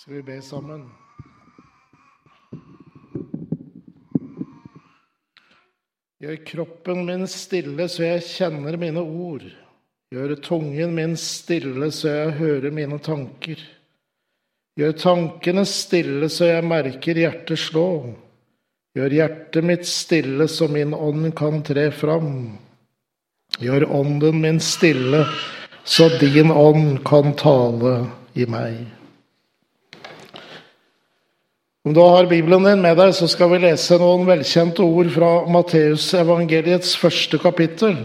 Skal vi be sammen? Gjør kroppen min stille så jeg kjenner mine ord. Gjør tungen min stille så jeg hører mine tanker. Gjør tankene stille så jeg merker hjertet slå. Gjør hjertet mitt stille så min ånd kan tre fram. Gjør ånden min stille så din ånd kan tale i meg. Om du har Bibelen din med deg, så skal vi lese noen velkjente ord fra Matteusevangeliets første kapittel.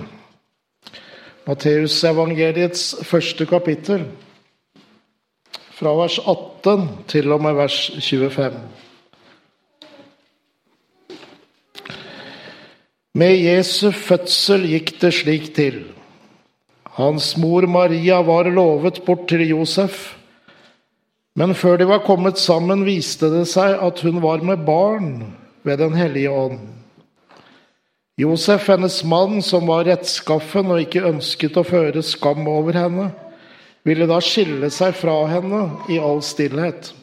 Matteusevangeliets første kapittel, fra vers 18 til og med vers 25. Med Jesu fødsel gikk det slik til. Hans mor Maria var lovet bort til Josef. Men før de var kommet sammen, viste det seg at hun var med barn ved Den hellige ånd. Josef, hennes mann, som var rettskaffen og ikke ønsket å føre skam over henne, ville da skille seg fra henne i all stillhet.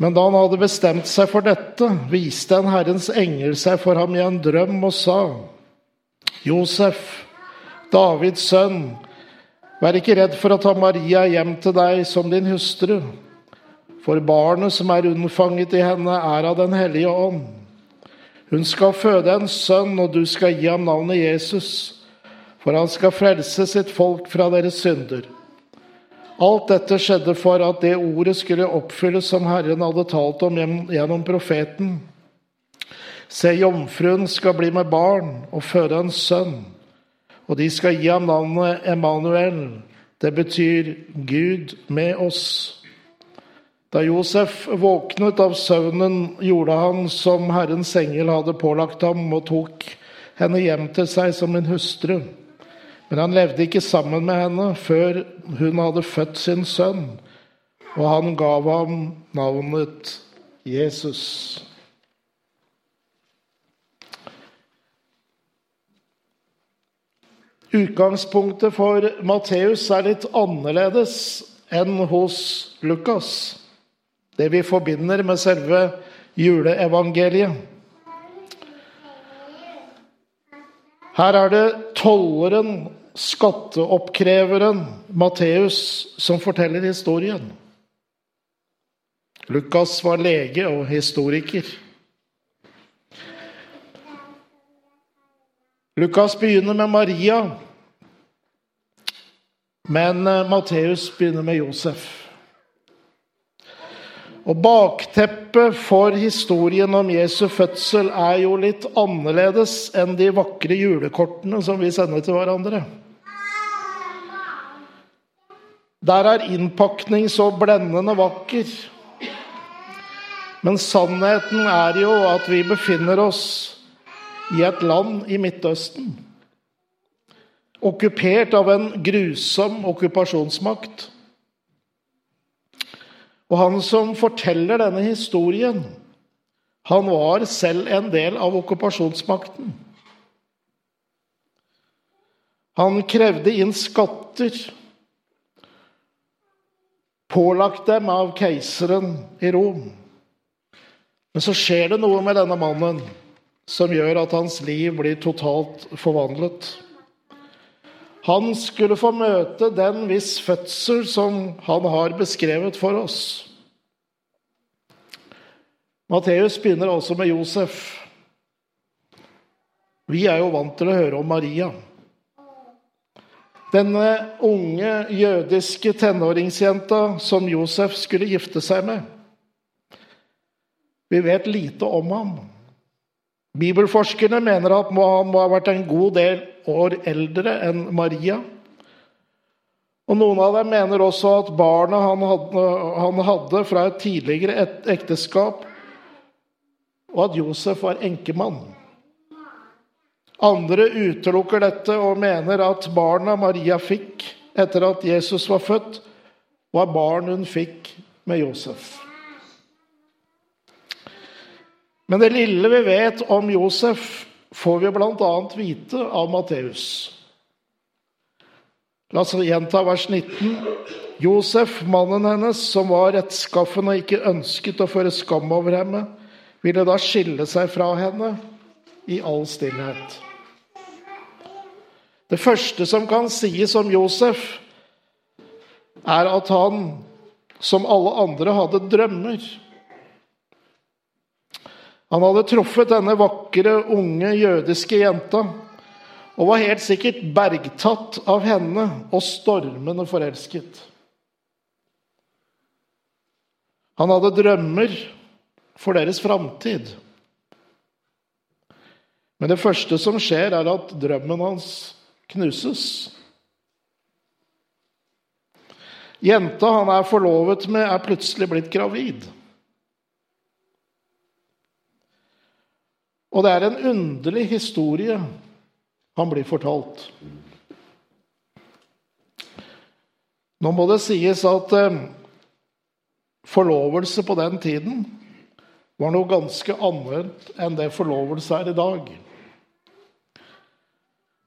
Men da han hadde bestemt seg for dette, viste en Herrens engel seg for ham i en drøm og sa, Josef, Davids sønn, Vær ikke redd for å ta Maria hjem til deg som din hustru, for barnet som er unnfanget i henne, er av Den hellige ånd. Hun skal føde en sønn, og du skal gi ham navnet Jesus, for han skal frelse sitt folk fra deres synder. Alt dette skjedde for at det ordet skulle oppfylles som Herren hadde talt om gjennom profeten. Se, jomfruen skal bli med barn og føde en sønn og de skal gi ham navnet Emanuel. Det betyr Gud med oss. Da Josef våknet av søvnen, gjorde han som Herrens engel hadde pålagt ham, og tok henne hjem til seg som en hustru. Men han levde ikke sammen med henne før hun hadde født sin sønn, og han gav ham navnet Jesus. Utgangspunktet for Matteus er litt annerledes enn hos Lukas. Det vi forbinder med selve juleevangeliet. Her er det tolleren, skatteoppkreveren Matteus, som forteller historien. Lukas var lege og historiker. Lukas begynner med Maria, men eh, Matteus begynner med Josef. Og Bakteppet for historien om Jesu fødsel er jo litt annerledes enn de vakre julekortene som vi sender til hverandre. Der er innpakning så blendende vakker. Men sannheten er jo at vi befinner oss i et land i Midtøsten. Okkupert av en grusom okkupasjonsmakt. Og han som forteller denne historien, han var selv en del av okkupasjonsmakten. Han krevde inn skatter, pålagt dem av keiseren i Rom. Men så skjer det noe med denne mannen som gjør at hans liv blir totalt forvandlet. Han skulle få møte den viss fødsel som han har beskrevet for oss. Matteus begynner altså med Josef. Vi er jo vant til å høre om Maria. Denne unge jødiske tenåringsjenta som Josef skulle gifte seg med. Vi vet lite om ham. Bibelforskerne mener at han må ha vært en god del år eldre enn Maria. Og Noen av dem mener også at barnet han hadde, han hadde fra et tidligere et ekteskap, og at Josef var enkemann. Andre utelukker dette og mener at barna Maria fikk etter at Jesus var født, var barn hun fikk med Josef. Men det lille vi vet om Josef, får vi bl.a. vite av Matteus. La oss gjenta vers 19. Josef, mannen hennes, som var rettskaffen og ikke ønsket å føre skam over henne, ville da skille seg fra henne i all stillhet. Det første som kan sies om Josef, er at han, som alle andre, hadde drømmer. Han hadde truffet denne vakre, unge jødiske jenta og var helt sikkert bergtatt av henne og stormende forelsket. Han hadde drømmer for deres framtid. Men det første som skjer, er at drømmen hans knuses. Jenta han er forlovet med, er plutselig blitt gravid. Og det er en underlig historie han blir fortalt. Nå må det sies at eh, forlovelse på den tiden var noe ganske annet enn det forlovelse er i dag.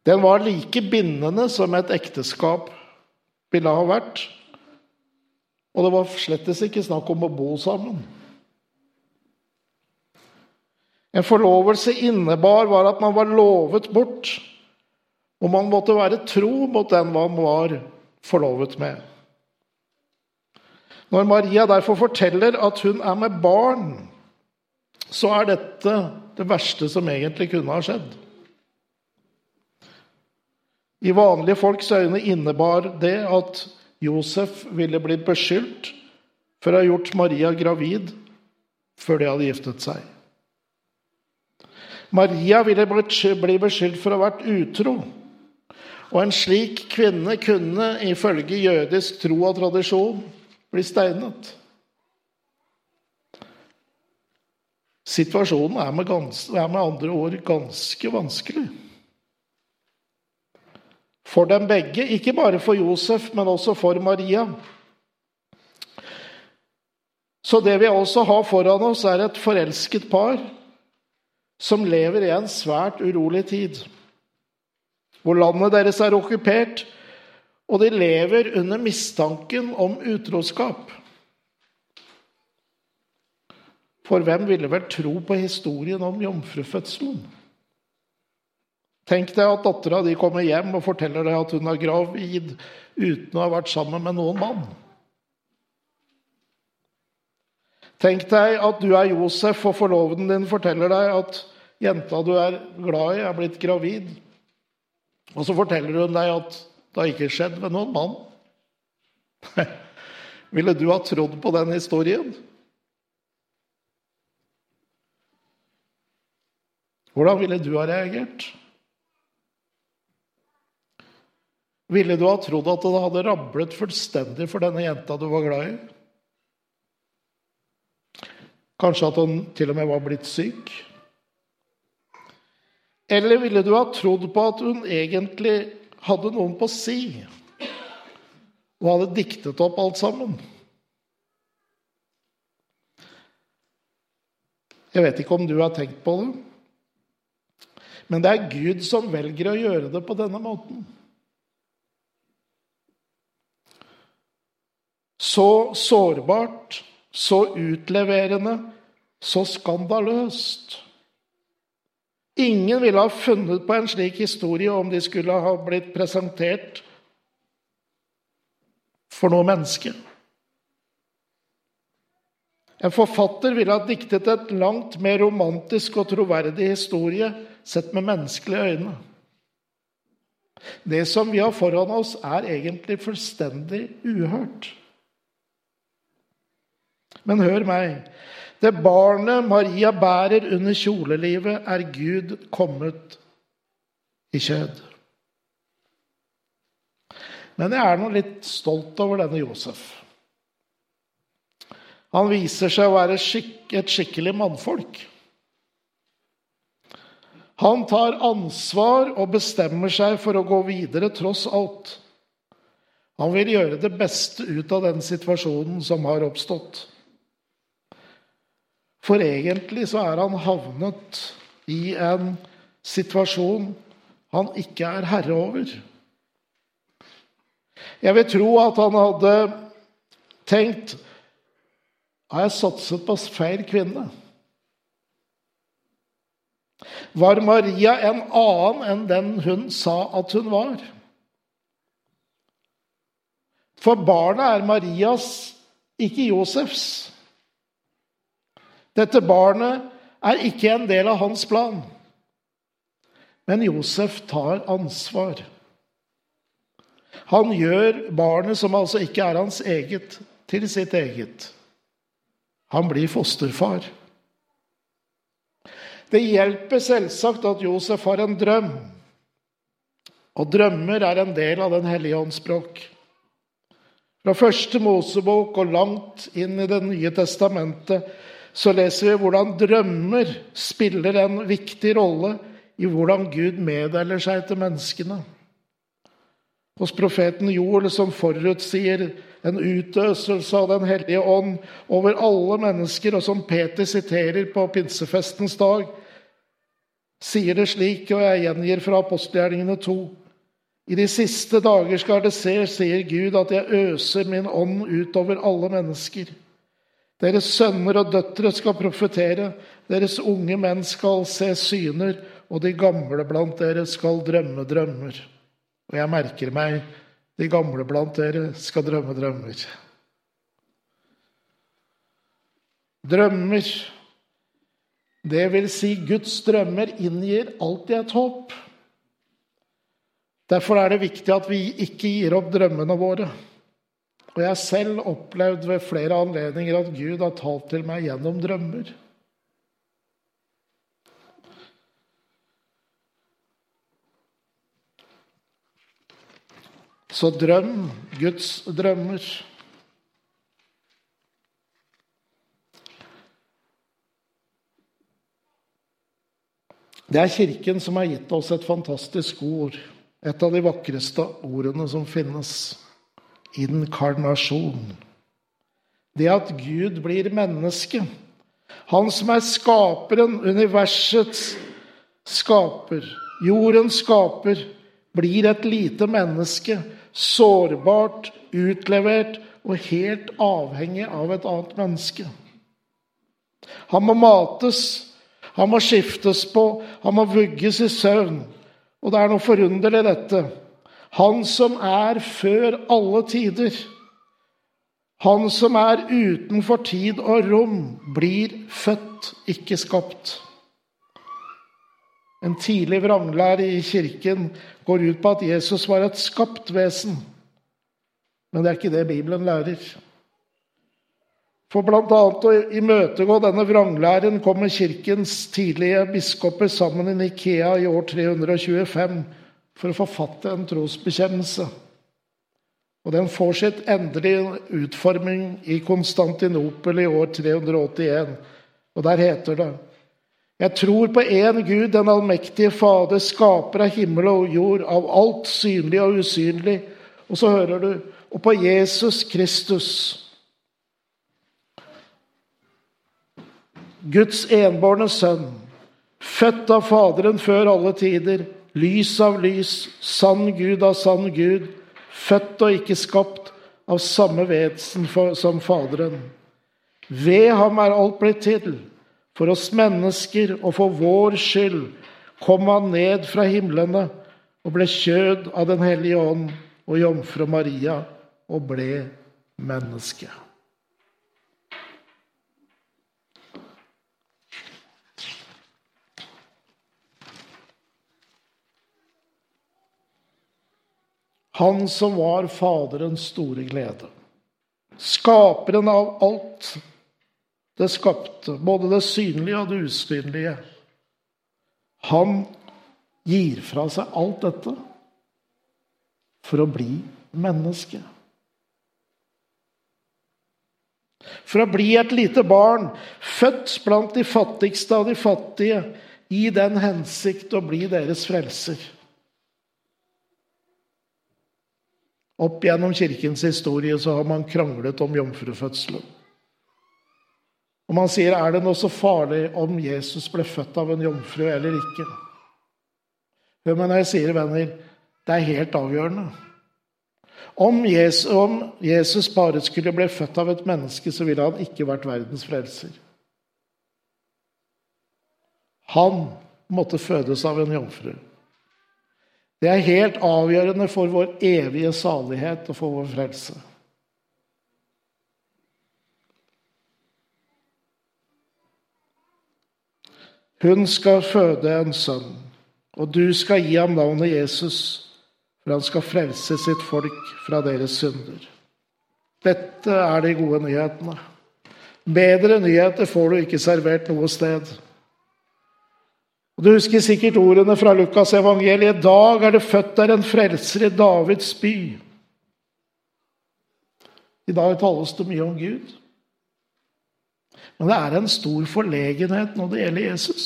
Den var like bindende som et ekteskap ville ha vært. Og det var slettes ikke snakk om å bo sammen. En forlovelse innebar var at man var lovet bort og man måtte være tro mot den man var forlovet med. Når Maria derfor forteller at hun er med barn, så er dette det verste som egentlig kunne ha skjedd. I vanlige folks øyne innebar det at Josef ville blitt beskyldt for å ha gjort Maria gravid før de hadde giftet seg. Maria ville bli beskyldt for å ha vært utro og en slik kvinne kunne ifølge jødisk tro og tradisjon bli steinet. Situasjonen er med, gans, er med andre ord ganske vanskelig. For dem begge, ikke bare for Josef, men også for Maria. Så det vi også har foran oss, er et forelsket par som lever i en svært urolig tid hvor landet deres er okkupert, og de lever under mistanken om utroskap. For hvem ville vel tro på historien om jomfrufødselen? Tenk deg at dattera di kommer hjem og forteller deg at hun er gravid uten å ha vært sammen med noen mann. Tenk deg at du er Josef, og forloveden din forteller deg at jenta du er glad i, er blitt gravid. Og så forteller hun deg at det har ikke skjedd med noen mann. Ville du ha trodd på den historien? Hvordan ville du ha reagert? Ville du ha trodd at det hadde rablet fullstendig for denne jenta du var glad i? Kanskje at hun til og med var blitt syk? Eller ville du ha trodd på at hun egentlig hadde noen på si og hadde diktet opp alt sammen? Jeg vet ikke om du har tenkt på det, men det er Gud som velger å gjøre det på denne måten. Så sårbart, så utleverende, så skandaløst. Ingen ville ha funnet på en slik historie om de skulle ha blitt presentert for noe menneske. En forfatter ville ha diktet et langt mer romantisk og troverdig historie sett med menneskelige øyne. Det som vi har foran oss, er egentlig fullstendig uhørt. Men hør meg. Det barnet Maria bærer under kjolelivet, er Gud kommet i kjød. Men jeg er nå litt stolt over denne Josef. Han viser seg å være et skikkelig mannfolk. Han tar ansvar og bestemmer seg for å gå videre tross alt. Han vil gjøre det beste ut av den situasjonen som har oppstått. For egentlig så er han havnet i en situasjon han ikke er herre over. Jeg vil tro at han hadde tenkt Har jeg satset på feil kvinne? Var Maria en annen enn den hun sa at hun var? For barnet er Marias, ikke Josefs. Dette barnet er ikke en del av hans plan. Men Josef tar ansvar. Han gjør barnet, som altså ikke er hans eget, til sitt eget. Han blir fosterfar. Det hjelper selvsagt at Josef har en drøm. Og drømmer er en del av Den hellige ånds språk. Fra første Mosebok og langt inn i Det nye testamentet så leser vi hvordan drømmer spiller en viktig rolle i hvordan Gud meddeler seg til menneskene. Hos profeten Joel, som forutsier en utøselse av Den hellige ånd over alle mennesker, og som Peter siterer på pinsefestens dag, sier det slik, og jeg gjengir fra apostelgjerningene 2. I de siste dager skal det se, sier Gud, at jeg øser min ånd utover alle mennesker. Deres sønner og døtre skal profetere, deres unge menn skal se syner, og de gamle blant dere skal drømme drømmer. Og jeg merker meg de gamle blant dere skal drømme drømmer. Drømmer, det vil si Guds drømmer, inngir alltid et håp. Derfor er det viktig at vi ikke gir opp drømmene våre. Og jeg har selv opplevd ved flere anledninger at Gud har talt til meg gjennom drømmer. Så drøm Guds drømmer. Det er Kirken som har gitt oss et fantastisk ord. Et av de vakreste ordene som finnes. Inkarnasjon. Det at Gud blir menneske. Han som er skaperen, universets skaper, jordens skaper, blir et lite menneske sårbart, utlevert og helt avhengig av et annet menneske. Han må mates, han må skiftes på, han må vugges i søvn. Og det er noe forunderlig, dette. Han som er før alle tider, han som er utenfor tid og rom, blir født, ikke skapt. En tidlig vranglære i kirken går ut på at Jesus var et skapt vesen. Men det er ikke det Bibelen lærer. For bl.a. å imøtegå denne vranglæren kommer kirkens tidlige biskoper sammen i Nikea i år 325 for å forfatte en trosbekjennelse. Og Den får sitt endelige utforming i Konstantinopel i år 381. Og der heter det jeg tror på én Gud, den allmektige Fader, skaper av himmel og jord, av alt synlig og usynlig. Og så hører du Og på Jesus Kristus. Guds enbårne sønn, født av Faderen før alle tider, lys av lys, sann Gud av sann Gud, født og ikke skapt, av samme vesen som Faderen. Ved ham er alt blitt til. For oss mennesker og for vår skyld kom han ned fra himlene og ble kjød av Den hellige ånd og jomfru Maria og ble menneske. Han som var Faderens store glede, skaperen av alt det skapte, både det synlige og det usynlige. Han gir fra seg alt dette for å bli menneske. For å bli et lite barn, født blant de fattigste av de fattige, i den hensikt å bli deres frelser. Opp gjennom kirkens historie så har man kranglet om jomfrufødselen. Og man sier er det noe så farlig om Jesus ble født av en jomfru eller ikke? Hør meg når jeg sier, venner, det er helt avgjørende. Om Jesus, om Jesus bare skulle bli født av et menneske, så ville han ikke vært verdens frelser. Han måtte fødes av en jomfru. Det er helt avgjørende for vår evige salighet og for vår frelse. Hun skal føde en sønn, og du skal gi ham navnet Jesus, for han skal frelse sitt folk fra deres synder. Dette er de gode nyhetene. Bedre nyheter får du ikke servert noe sted. Og Du husker sikkert ordene fra Lukas evangeliet. I dag er det født der en frelser i Davids by. I dag tales det mye om Gud. Men det er en stor forlegenhet når det gjelder Jesus.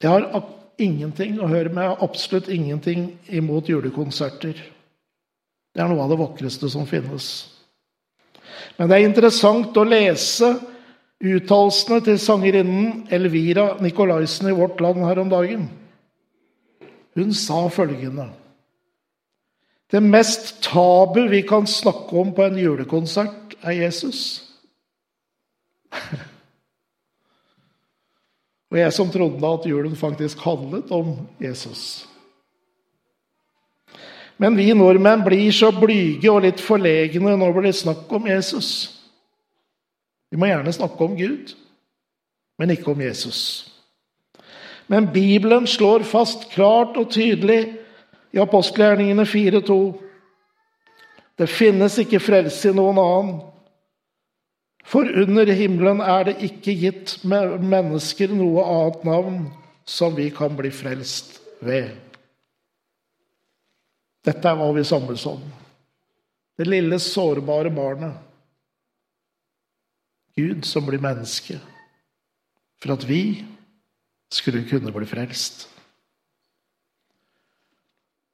Jeg har ingenting å høre med, absolutt ingenting imot julekonserter. Det er noe av det vakreste som finnes. Men det er interessant å lese uttalelsene til sangerinnen Elvira Nikolaisen i Vårt Land her om dagen. Hun sa følgende Det mest tabu vi kan snakke om på en julekonsert, er Jesus. Og jeg som trodde at julen faktisk handlet om Jesus. Men vi nordmenn blir så blyge og litt forlegne når det blir snakk om Jesus. Vi må gjerne snakke om Gud, men ikke om Jesus. Men Bibelen slår fast klart og tydelig i apostelgjerningene 4.2.: Det finnes ikke frelse i noen annen. For under himmelen er det ikke gitt mennesker noe annet navn som vi kan bli frelst ved. Dette er hva vi samles om. Det lille, sårbare barnet. Gud som blir menneske for at vi skulle kunne bli frelst.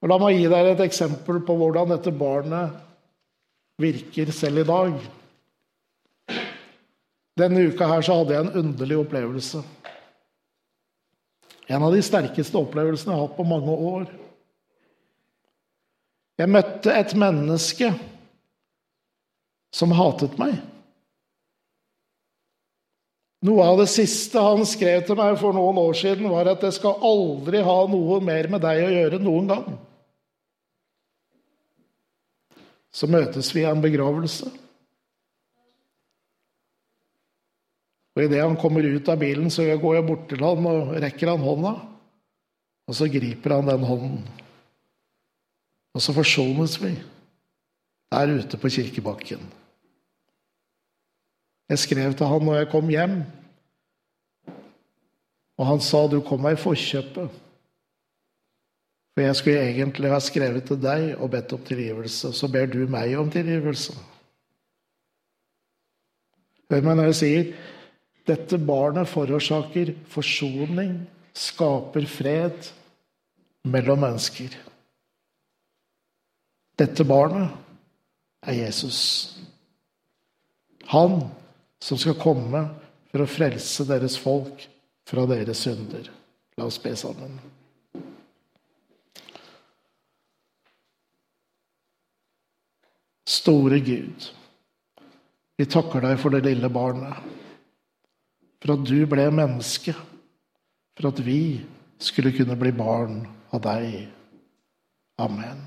Og La meg gi dere et eksempel på hvordan dette barnet virker selv i dag. Denne uka her så hadde jeg en underlig opplevelse. En av de sterkeste opplevelsene jeg har hatt på mange år. Jeg møtte et menneske som hatet meg. Noe av det siste han skrev til meg for noen år siden, var at 'jeg skal aldri ha noe mer med deg å gjøre noen gang'. Så møtes vi i en begravelse. Og Idet han kommer ut av bilen, så går jeg bort til han og rekker han hånda. Og så griper han den hånden. Og så forsones vi der ute på kirkebakken. Jeg skrev til han når jeg kom hjem, og han sa du kom meg i forkjøpet. For jeg skulle egentlig ha skrevet til deg og bedt om tilgivelse. Så ber du meg om tilgivelse. Hør meg når jeg sier dette barnet forårsaker forsoning, skaper fred mellom mennesker. Dette barnet er Jesus. Han som skal komme for å frelse deres folk fra deres synder. La oss be sammen. Store Gud, vi takker deg for det lille barnet. For at du ble menneske. For at vi skulle kunne bli barn av deg. Amen.